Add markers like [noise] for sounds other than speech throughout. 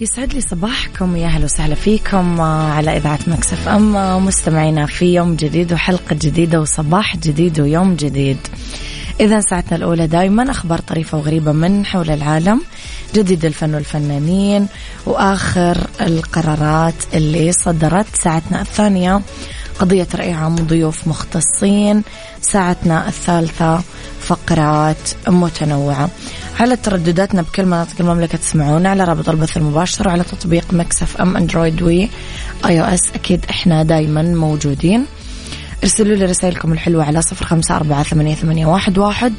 يسعد لي صباحكم يا أهلا وسهلا فيكم آه، على إذاعة مكسف إم آه، مستمعينا في يوم جديد وحلقة جديدة وصباح جديد ويوم جديد. إذا ساعتنا الأولى دائما أخبار طريفة وغريبة من حول العالم، جديد الفن والفنانين وآخر القرارات اللي صدرت ساعتنا الثانية قضية راي عام ضيوف مختصين، ساعتنا الثالثة فقرات متنوعة. على تردداتنا بكل مناطق المملكة تسمعونا على رابط البث المباشر وعلى تطبيق Mix FM Android و iOS أكيد إحنا دايما موجودين. ارسلوا لي رسائلكم الحلوة على صفر خمسة أربعة ثمانية, ثمانية واحد, واحد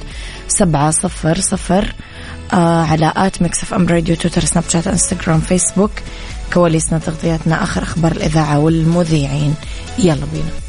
سبعة صفر صفر آه على at Mix FM Radio Twitter Snapchat Instagram Facebook. كواليسنا تغطياتنا آخر أخبار الإذاعة والمذيعين. يلا بينا.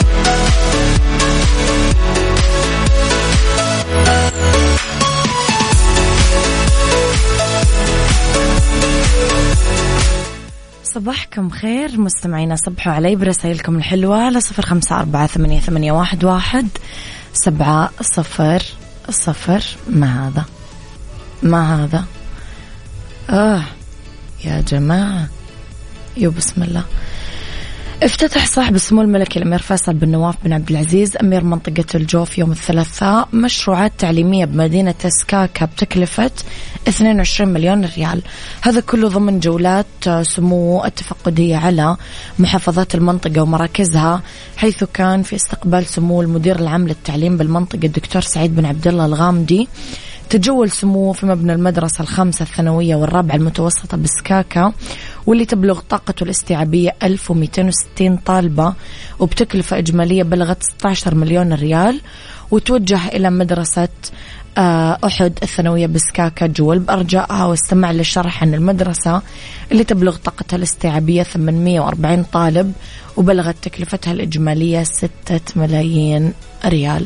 صباحكم خير. مستمعينا صبحوا علي برسائلكم الحلوة على صفر خمسة أربعة ثمانية, ثمانية واحد, واحد سبعة صفر صفر. ما هذا؟ ما هذا؟ آه يا جماعة يو بسم الله. افتتح صاحب السمو الملكي الأمير فيصل بن نواف بن عبد العزيز أمير منطقة الجوف يوم الثلاثاء مشروعات تعليمية بمدينة سكاكا بتكلفة 22 مليون ريال. هذا كله ضمن جولات سمو التفقدية على محافظات المنطقة ومراكزها حيث كان في استقبال سمو المدير العام للتعليم بالمنطقة الدكتور سعيد بن عبد الله الغامدي. تجول سموه في مبنى المدرسة الخامسة الثانوية والرابعة المتوسطة بسكاكا. واللي تبلغ طاقته الاستيعابية 1260 طالبة وبتكلفة إجمالية بلغت 16 مليون ريال وتوجه إلى مدرسة آه، أحد الثانوية بسكاكا جول بأرجائها. واستمع للشرح عن المدرسة اللي تبلغ طاقتها الاستيعابية 840 طالب وبلغت تكلفتها الإجمالية 6 ملايين ريال.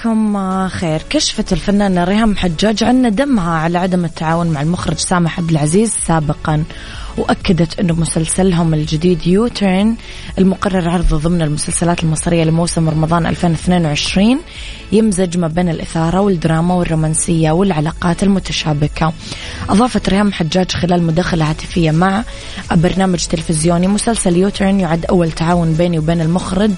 صباحكم خير. كشفت الفنانة ريهام حجاج عن ندمها على عدم التعاون مع المخرج سامح عبد العزيز سابقا وأكدت أنه مسلسلهم الجديد يوترن المقرر عرضه ضمن المسلسلات المصرية لموسم رمضان 2022 يمزج ما بين الإثارة والدراما والرومانسية والعلاقات المتشابكة. أضافت ريهام حجاج خلال مداخلة هاتفية مع برنامج تلفزيوني مسلسل يوترن يعد أول تعاون بيني وبين المخرج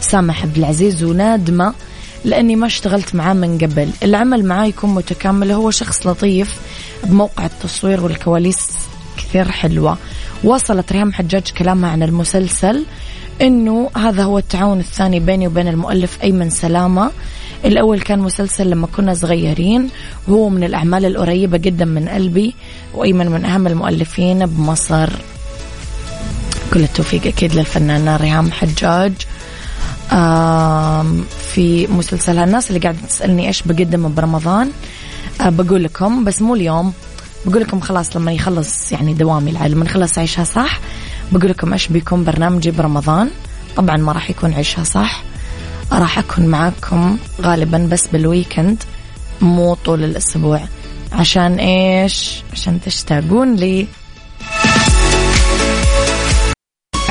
سامح عبد العزيز ونادمة لأني ما اشتغلت معاه من قبل. العمل معاه يكون متكامل. هو شخص لطيف بموقع التصوير والكواليس كثير حلوة. وصلت ريهام حجاج كلامها عن المسلسل إنه هذا هو التعاون الثاني بيني وبين المؤلف أيمن سلامة. الأول كان مسلسل لما كنا صغيرين وهو من الأعمال القريبة جدا من قلبي وأيمن من أهم المؤلفين بمصر. كل التوفيق أكيد للفنانة ريهام حجاج. في مسلسلها الناس اللي قاعدة تسألني إيش بقدم برمضان. آه، بقول لكم بس مو اليوم. بقول لكم خلاص لما يخلص يعني دوامي لما نخلص عيشها صح بقول لكم إيش بيكون برنامجي برمضان. طبعا ما راح يكون عيشها صح. راح أكون معاكم غالبا بس بالويكند مو طول الأسبوع. عشان إيش؟ عشان تشتاقون لي.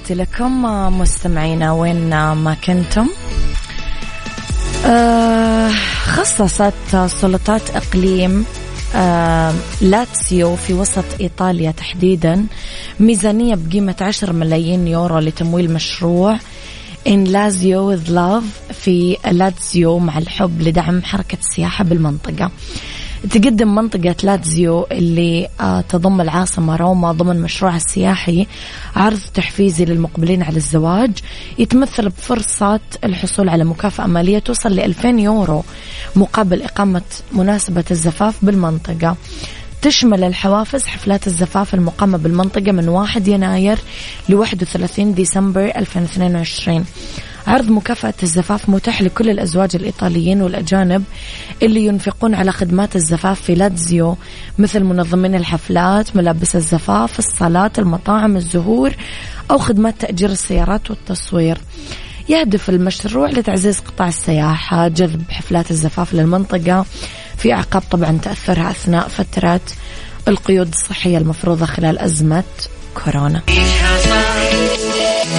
تحياتي لكم مستمعينا وين ما كنتم؟ آه خصصت سلطات إقليم آه لاتسيو في وسط إيطاليا تحديدا ميزانية بقيمة 10 ملايين يورو لتمويل مشروع In Lazio with love في لاتزيو مع الحب لدعم حركة السياحة بالمنطقة. تقدم منطقة لاتزيو اللي آه، تضم العاصمة روما ضمن مشروعها السياحي عرض تحفيزي للمقبلين على الزواج. يتمثل بفرصة الحصول على مكافأة مالية توصل ل 2000 يورو مقابل إقامة مناسبة الزفاف بالمنطقة. تشمل الحوافز حفلات الزفاف المقامة بالمنطقة من 1 يناير ل 31 ديسمبر 2022 عرض مكافأة الزفاف متاح لكل الأزواج الإيطاليين والأجانب اللي ينفقون على خدمات الزفاف في لاتزيو مثل منظمين الحفلات ملابس الزفاف الصالات المطاعم الزهور أو خدمات تأجير السيارات والتصوير. يهدف المشروع لتعزيز قطاع السياحة جذب حفلات الزفاف للمنطقة في أعقاب طبعا تأثرها أثناء فترة القيود الصحية المفروضة خلال أزمة كورونا.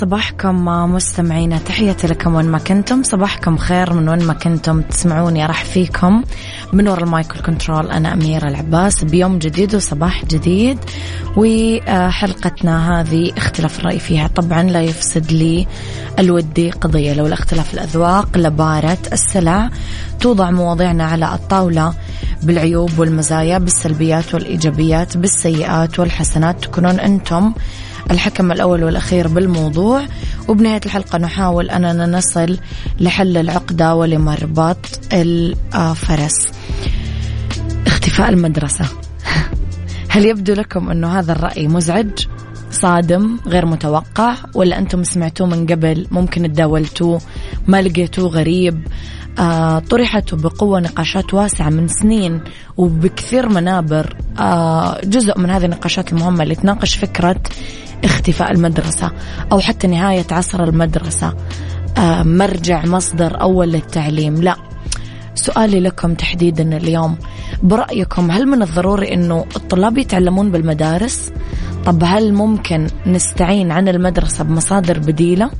صباحكم مستمعينا تحياتي لكم وين ما كنتم. صباحكم خير من وين ما كنتم. تسمعوني رحب فيكم من وراء المايك والكنترول. أنا أميرة العباس. بيوم جديد وصباح جديد. وحلقتنا هذه اختلاف الرأي فيها. طبعا لا يفسد للود قضية. لولا اختلاف الأذواق لبارت السلع. توضع مواضيعنا على الطاولة بالعيوب والمزايا بالسلبيات والإيجابيات بالسيئات والحسنات. تكونون أنتم الحكم الأول والأخير بالموضوع. وبنهاية الحلقة نحاول أننا نصل لحل العقدة ولمربط الفرس. اختفاء المدرسة. [laughs] هل يبدو لكم أنه هذا الرأي مزعج صادم غير متوقع ولا أنتم سمعتوه من قبل؟ ممكن تداولتوه ما لقيتوه غريب. آه طرحت بقوة نقاشات واسعة من سنين وبكثير منابر. جزء من هذه النقاشات المهمة اللي تناقش فكرة اختفاء المدرسة أو حتى نهاية عصر المدرسة. آه مرجع مصدر أول للتعليم. لا سؤالي لكم تحديدا اليوم. برأيكم هل من الضروري أنه الطلاب يتعلمون بالمدارس؟ طب هل ممكن نستعين عن المدرسة بمصادر بديلة؟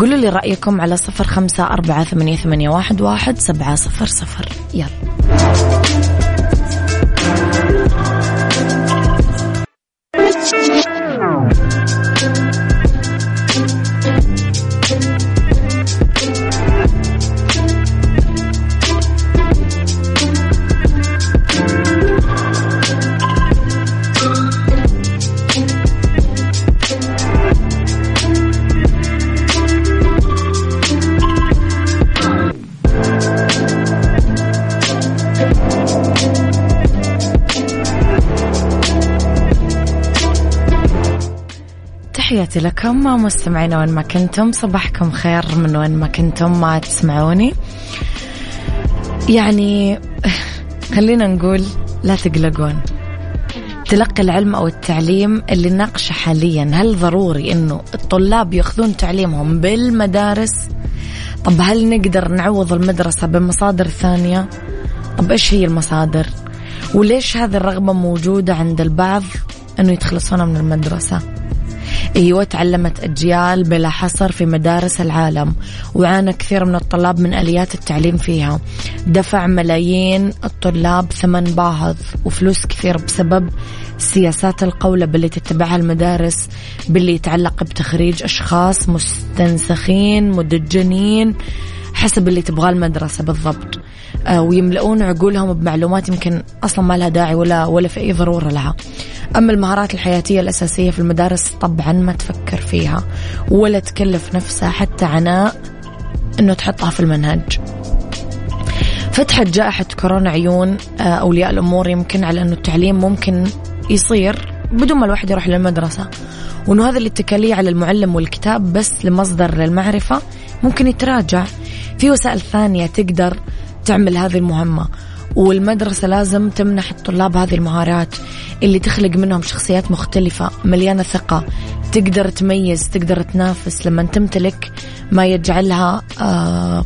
قولوا لي رأيكم على صفر خمسة أربعة ثمانية, واحد سبعة صفر صفر. يلا. تحياتي لكم مستمعينا وين ما كنتم صباحكم خير من وين ما كنتم ما تسمعوني. يعني [laughs] خلينا نقول لا تقلقون. تلقي العلم أو التعليم اللي ناقشه حاليا هل ضروري أنه الطلاب يأخذون تعليمهم بالمدارس؟ طب هل نقدر نعوض المدرسة بمصادر ثانية؟ طب إيش هي المصادر؟ وليش هذه الرغبة موجودة عند البعض أنه يتخلصون من المدرسة؟ أيوه تعلمت اجيال بلا حصر في مدارس العالم وعانى كثير من الطلاب من آليات التعليم فيها. دفع ملايين الطلاب ثمن باهظ وفلوس كثير بسبب سياسات القولب اللي تتبعها المدارس باللي يتعلق بتخريج أشخاص مستنسخين مدجنين. حسب اللي تبغاه المدرسة بالضبط. آه، ويملؤون عقولهم بمعلومات يمكن أصلا ما لها داعي ولا ولا في أي ضرورة لها. أما المهارات الحياتية الأساسية في المدارس طبعا ما تفكر فيها ولا تكلف نفسها حتى عناء أنه تحطها في المنهج. فتحت جائحة كورونا عيون آه، أولياء الأمور يمكن على أنه التعليم ممكن يصير بدون ما الواحد يروح للمدرسة. وأنه هذا الاتكالية على المعلم والكتاب بس لمصدر للمعرفة ممكن يتراجع. في وسائل ثانية تقدر تعمل هذه المهمة والمدرسة لازم تمنح الطلاب هذه المهارات اللي تخلق منهم شخصيات مختلفة مليانة ثقة تقدر تميز تقدر تنافس لما تمتلك ما يجعلها آه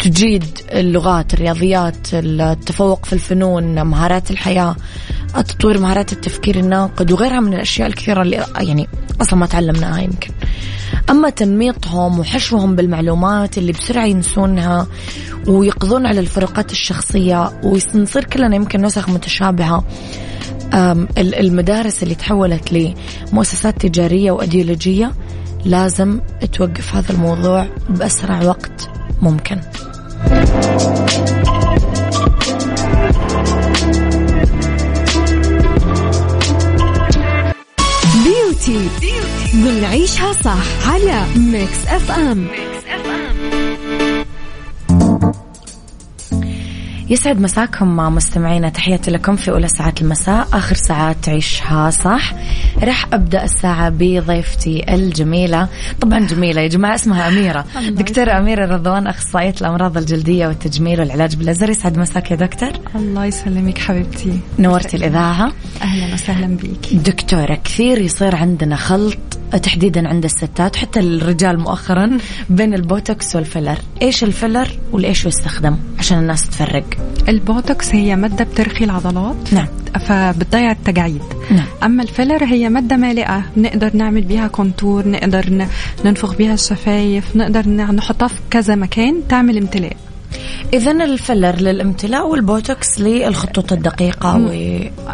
تجيد اللغات الرياضيات التفوق في الفنون مهارات الحياة تطوير مهارات التفكير الناقد وغيرها من الأشياء الكثيرة اللي يعني أصلا ما تعلمناها يمكن. أما تنميطهم وحشوهم بالمعلومات اللي بسرعة ينسونها ويقضون على الفروقات الشخصية ونصير كلنا يمكن نسخ متشابهة المدارس اللي تحولت لمؤسسات تجارية وأيديولوجية لازم توقف هذا الموضوع بأسرع وقت. ممكن. بيوتي بنعيشها صح على ميكس اف ام يسعد مساكم مستمعينا تحياتي لكم في أولى ساعات المساء آخر ساعات تعيشها صح. راح أبدأ الساعة بضيفتي الجميلة. طبعا جميلة يا جماعة اسمها أميرة. [laughs] دكتورة أميرة رضوان أخصائية الأمراض الجلدية والتجميل والعلاج بالليزر يسعد مساك يا دكتور. الله يسلمك حبيبتي. نورتي الإذاعة. أهلا وسهلا بك دكتورة كثير يصير عندنا خلط تحديدا عند الستات حتى الرجال مؤخرا بين البوتوكس والفيلر. إيش الفيلر ولايش يستخدم؟ عشان الناس تفرق. البوتوكس هي مادة بترخي العضلات. نعم. فبتضيع التجاعيد نعم. أما الفيلر هي مادة مالئة. نقدر نعمل بيها contour نقدر ننفخ بيها الشفايف نقدر نحطها في كذا مكان تعمل امتلاء. اذا الفيلر للامتلاء والبوتوكس للخطوط الدقيقة و...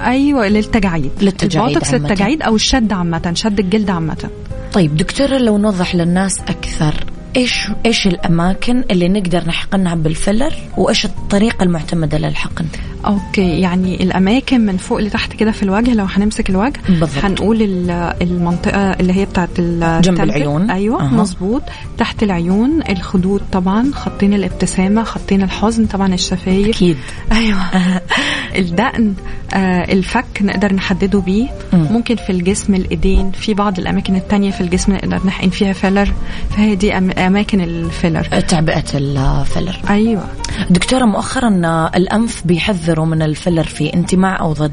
أيوه للتجاعيد للتجاعيد البوتوكس عامة. للتجاعيد أو الشد عامة شد الجلد عامة طيب دكتوره لو نوضح للناس أكثر إيش إيش الأماكن اللي نقدر نحقنها بالفيلر وإيش الطريقة المعتمدة للحقن okay يعني الأماكن من فوق لتحت كده في الوجه لو هنمسك الوجه بالضبط. هنقول ال- المنطقة اللي هي بتاعت جنب. العيون. أيوه أها. مظبوط تحت العيون الخدود طبعا خطين الابتسامة خطين الحزن طبعا الشفايف أكيد أيوه [laughs] الدقن آه الفك نقدر نحدده بيه. مم. ممكن في الجسم الإيدين في بعض الأماكن التانية في الجسم نقدر نحقن فيها فيلر. فهي دي أماكن الفيلر. تعبئه الفيلر. أيوه. دكتورة مؤخرا الأنف بيحذروا من الفيلر فيه انت مع أو ضد؟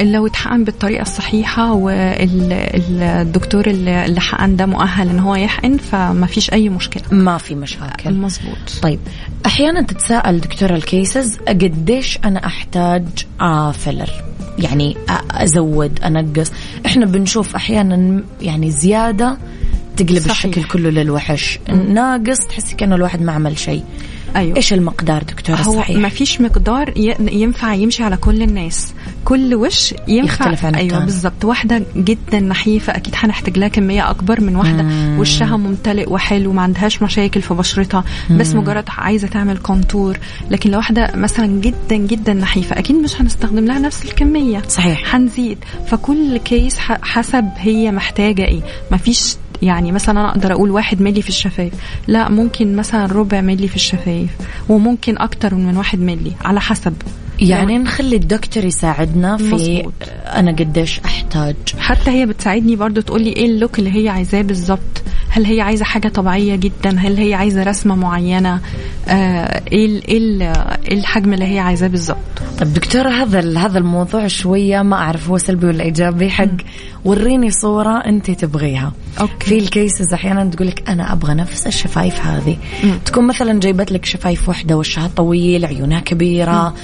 لو اتحقن بالطريقة الصحيحة والدكتور اللي اللي حقن ده مؤهل إن هو يحقن فما فيش أي مشكلة. ما في مشاكل. مظبوط. طيب أحيانا تتساءل دكتورة ال cases قديش أنا أحتاج آه فيلر يعني أزود أنقص. إحنا بنشوف أحيانا يعني زيادة تقلب صحيح. الشكل كله للوحش. ناقص تحسي كأنه الواحد ما عمل شيء. أيوه. إيش المقدار دكتورة؟ هو صحيح. ما فيش مقدار ينفع يمشي على كل الناس. كل وش ينفع؟ يختلف عن أيوه. بالظبط واحدة جدا نحيفة أكيد هنحتاج لها كمية أكبر من واحدة. مم. وشها ممتلئ وحلو ما عندهاش مشاكل في بشرتها. بس مجرد عايزة تعمل كونتور لكن لو واحدة مثلا جدا جدا نحيفة أكيد مش هنستخدم لها نفس الكمية. صحيح. هنزيد فكل case حسب هي محتاجة إيه. مفيش يعني مثلا أنا أقدر أقول واحد ملي في الشفايف. لا ممكن مثلا ربع ملي في الشفايف وممكن أكتر من واحد ملي على حسب. يعني نخلي الدكتور يساعدنا في مظبوط. أنا قديش أحتاج. حتى هي بتساعدني برضو تقول لي إيه ال look اللي هي عايزاه بالظبط هل هي عايزة حاجة طبيعية جدا؟ هل هي عايزة رسمة معينة؟ آه إيه ال- إيه ال- إيه الحجم اللي هي عايزاه بالظبط؟ طيب دكتورة هذا هذا الموضوع شوية ما أعرف هو سلبي ولا إيجابي. حق وريني صورة أنت تبغيها. okay. في ال cases أحيانا تقول لك أنا أبغى نفس الشفايف هذه. مم. تكون مثلا جايبت لك شفايف واحدة وشها طويل عيونها كبيرة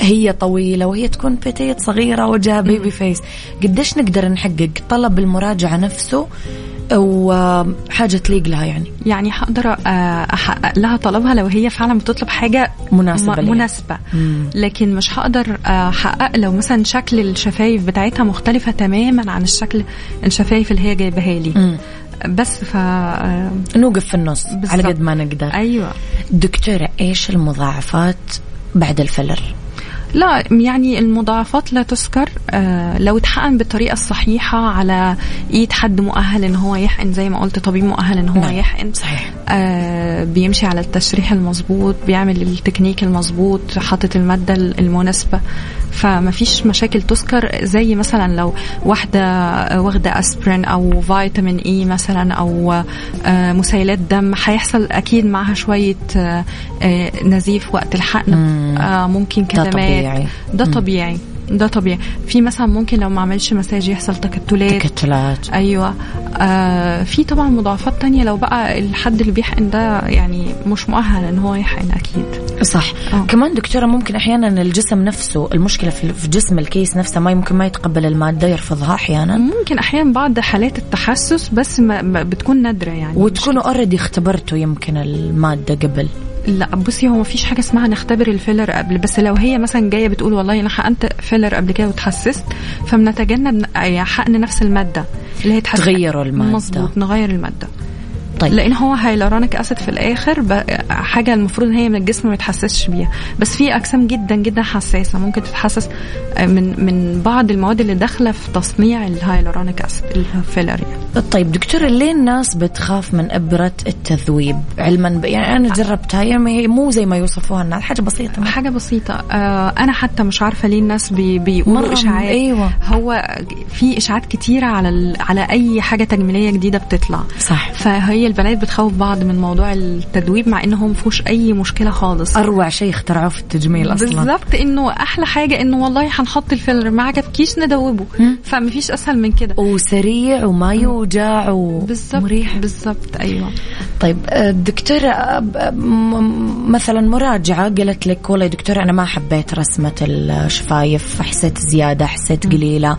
هي طويلة وهي تكون petite صغيرة وجهها baby face قديش نقدر نحقق؟ طلب المراجعة نفسه وحاجة تليق لها يعني. يعني هقدر آه، أحقق لها طلبها لو هي فعلا بتطلب حاجة مناسبة م- مم. لكن مش هقدر آه، أحقق لو مثلا شكل الشفايف بتاعتها مختلفة تماما عن الشكل الشفايف اللي هي جايبها لي. مم. بس ف آه، نوقف في النص بالضبط. على قد ما نقدر. أيوه. دكتورة إيش المضاعفات بعد الفيلر؟ لا يعني المضاعفات لا تذكر. آه لو اتحقن بالطريقة الصحيحة على إيد حد مؤهل إن هو يحقن زي ما قلت طبيب مؤهل إن هو نعم. يحقن صحيح. آه بيمشي على التشريح المظبوط بيعمل التكنيك المظبوط حاطط المادة المناسبة. فما فيش مشاكل تذكر. زي مثلا لو واحدة واخدة أسبرين أو فيتامين إي مثلا أو آه مسيلات دم هيحصل أكيد معها شوية آه آه نزيف وقت الحقن. آه ممكن ده كدمات. طبيعي. ده. طبيعي. ده طبيعي. في مثلا ممكن لو ما عملش مساج يحصل تكتلات. تكتلات. أيوه. آه في طبعا مضاعفات تانية لو بقى الحد اللي بيحقن ده يعني مش مؤهل إن هو يحقن أكيد. صح. آه. كمان دكتورة ممكن أحيانا الجسم نفسه المشكلة في جسم الكيس نفسه ما يمكن ما يتقبل المادة يرفضها أحيانا. ممكن أحيانا بعض حالات التحسس بس ما بتكون نادرة يعني. وتكونوا already اختبرتوا يمكن المادة قبل. لا بصي هو ما فيش حاجة اسمها نختبر ال filler قبل بس لو هي مثلا جاية بتقول والله أنا حقنت filler قبل كده وتحسست فبنتجنب يعني حقن نفس المادة اللي هي تحس تغيروا المادة. مظبوط نغير المادة طيب. لأن هو hyaluronic acid في الآخر حاجة المفروض إن هي من الجسم ما يتحسسش بيها. بس في أجسام جدا جدا حساسة ممكن تتحسس من من بعض المواد اللي داخلة في تصنيع ال hyaluronic acid ال filler يعني. طيب دكتورة ليه الناس بتخاف من إبرة التذويب؟ علما ب... يعني أنا جربتها يعني هي مو زي ما يوصفوها الناس حاجة بسيطة. حاجة بسيطة. آه أنا حتى مش عارفة ليه الناس بي بيقولوا إشاعات. أيوة. هو في إشاعات كتيرة على ال... على أي حاجة تجميلية جديدة بتطلع. صح. فهي البنات بتخوف بعض من موضوع التدويب مع انه هو ما فيهوش أي مشكلة خالص. أروع شيء اخترعوه في التجميل أصلا. بالظبط إنه أحلى حاجة إنه والله هنحط الفيلر ما عجبكيش ندوبه. فمفيش أسهل من كده. وسريع وما يوجع ومريح بالظبط أيوه. طيب آه، دكتورة آه، مثلا مراجعة قالت لك والله دكتورة أنا ما حبيت رسمة الشفايف حسيت زيادة حسيت قليلة. آه،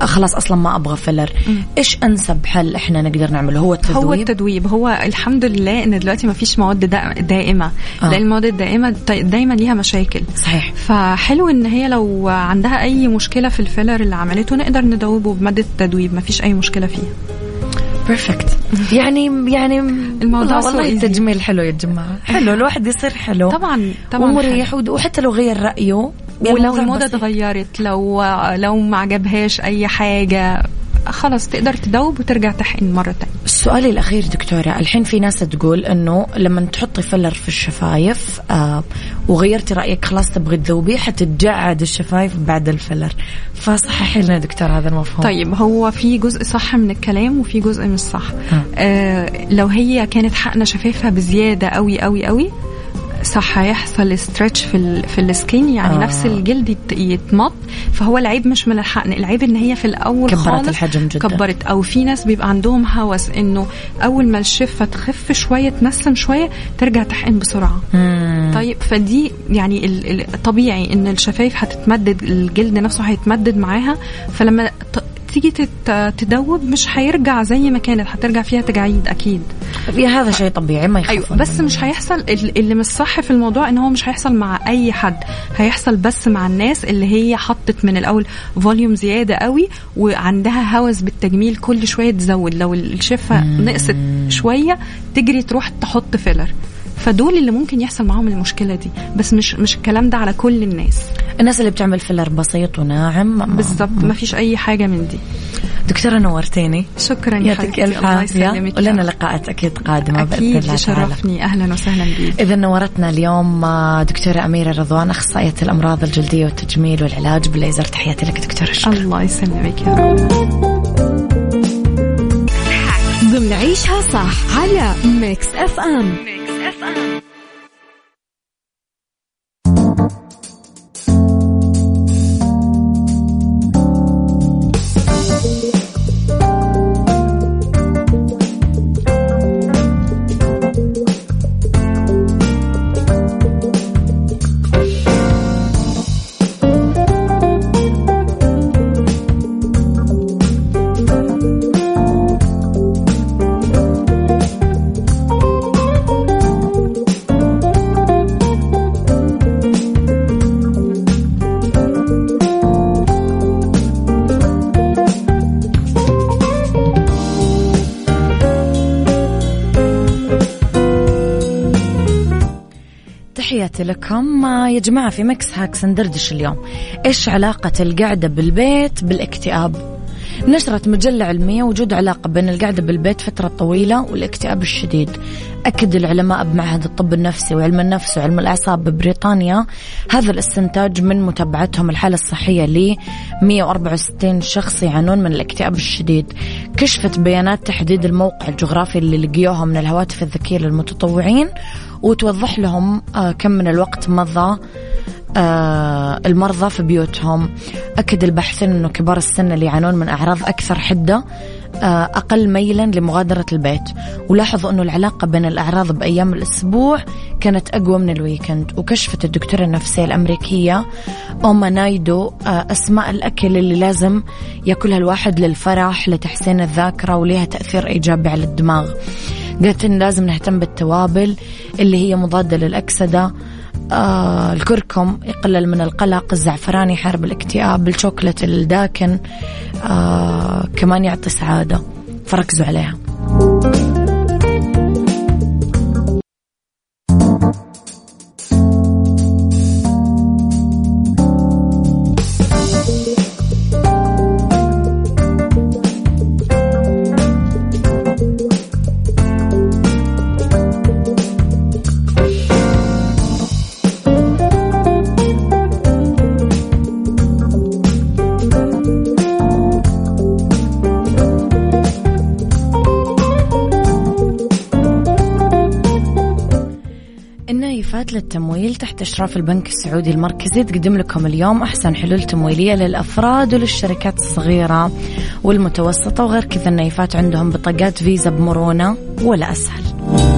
خلاص أصلا ما أبغى filler إيش أنسب حل إحنا نقدر نعمله؟ هو التدويب؟ هو التدويب. هو الحمد لله إن دلوقتي ما فيش مواد دائمة. آه. لأن المواد الدائمة دايما ليها مشاكل. صحيح. فحلو إن هي لو عندها أي مشكلة في ال filler اللي عملته نقدر ندوبه بمادة التدويب. ما فيش أي مشكلة فيها. perfect [laughs] يعني يعني الموضوع والله التجميل حلو يا جماعة. حلو الواحد يصير حلو. طبعا طبعا ومريح وحتى لو غير رأيه ولو الموضة تغيرت لو لو ما عجبهاش أي حاجة خلاص تقدر تدوب وترجع تحقن مرة تانية. السؤال الأخير دكتورة الحين في ناس تقول أنه لما تحطي filler في الشفايف آه وغيرتي رأيك خلاص تبغي تذوبيه حتتجعد الشفايف بعد ال filler فصححي لنا دكتور هذا المفهوم. طيب هو في جزء صح من الكلام وفي جزء مش صح. آه لو هي كانت حقنة شفايفها بزيادة قوي قوي قوي صح هيحصل stretch في ال في ال skin يعني آه. نفس الجلد يتمط. فهو العيب مش من الحقن العيب إن هي في الأول كبرت خالص الحجم جدا. كبرت. أو في ناس بيبقى عندهم هوس إنه أول ما الشفه تخف شوية تنسم شوية ترجع تحقن بسرعة. مم. طيب فدي يعني الطبيعي إن الشفايف هتتمدد الجلد نفسه هيتمدد معاها. فلما تيجي تدوب مش هيرجع زي ما كانت هترجع فيها تجاعيد أكيد. هذا شيء طبيعي ما يخاف أيوة بس مش هيحصل اللي مش صح في الموضوع إن هو مش هيحصل مع أي حد. هيحصل بس مع الناس اللي هي حطت من الأول volume زيادة قوي وعندها هوس بالتجميل كل شوية تزود. لو الشفة نقصت شوية تجري تروح تحط filler فدول اللي ممكن يحصل معاهم المشكلة دي. بس مش مش الكلام ده على كل الناس. الناس اللي بتعمل filler بسيط وناعم بالضبط ما فيش أي حاجة من دي. دكتورة نورتيني شكرا يعطيك ألف عافية ولنا لقاءات أكيد قادمة أكيد بإذن شرفني أهلا وسهلا بك إذا نورتنا اليوم دكتورة أميرة رضوان أخصائية الأمراض الجلدية والتجميل والعلاج بالليزر تحياتي لك دكتورة شكرا. الله يسلمك يا رب. ضمن عيشها صح على Mix F M. Mix FM. تحياتي لكم يا جماعة في Mix Hacks ندردش اليوم. إيش علاقة القعدة بالبيت بالإكتئاب؟ نشرت مجلة علمية وجود علاقة بين القعدة بالبيت فترة طويلة والاكتئاب الشديد. أكد العلماء بمعهد الطب النفسي وعلم النفس وعلم الأعصاب ببريطانيا هذا الاستنتاج من متابعتهم الحالة الصحية ل 164 شخص يعانون من الاكتئاب الشديد. كشفت بيانات تحديد الموقع الجغرافي اللي لقيوها من الهواتف الذكية للمتطوعين وتوضح لهم آه، كم من الوقت مضى المرضى في بيوتهم. أكد الباحثين أنه كبار السن اللي يعانون من أعراض أكثر حدة آه، أقل ميلا لمغادرة البيت. ولاحظوا أنه العلاقة بين الأعراض بأيام الأسبوع كانت أقوى من الويكند. وكشفت الدكتورة النفسية الأمريكية أوما نايدو أسماء الأكل اللي لازم يأكلها الواحد للفرح لتحسين الذاكرة وليها تأثير إيجابي على الدماغ. قالت إن لازم نهتم بالتوابل اللي هي مضادة للأكسدة. آه الكركم يقلل من القلق الزعفران يحارب الاكتئاب الشوكولات الداكن آه كمان يعطي سعادة. فركزوا عليها. الجهات للتمويل تحت إشراف البنك السعودي المركزي تقدم لكم اليوم أحسن حلول تمويلية للأفراد وللشركات الصغيرة والمتوسطة وغير كذا النيفات عندهم بطاقات فيزا بمرونة ولا أسهل.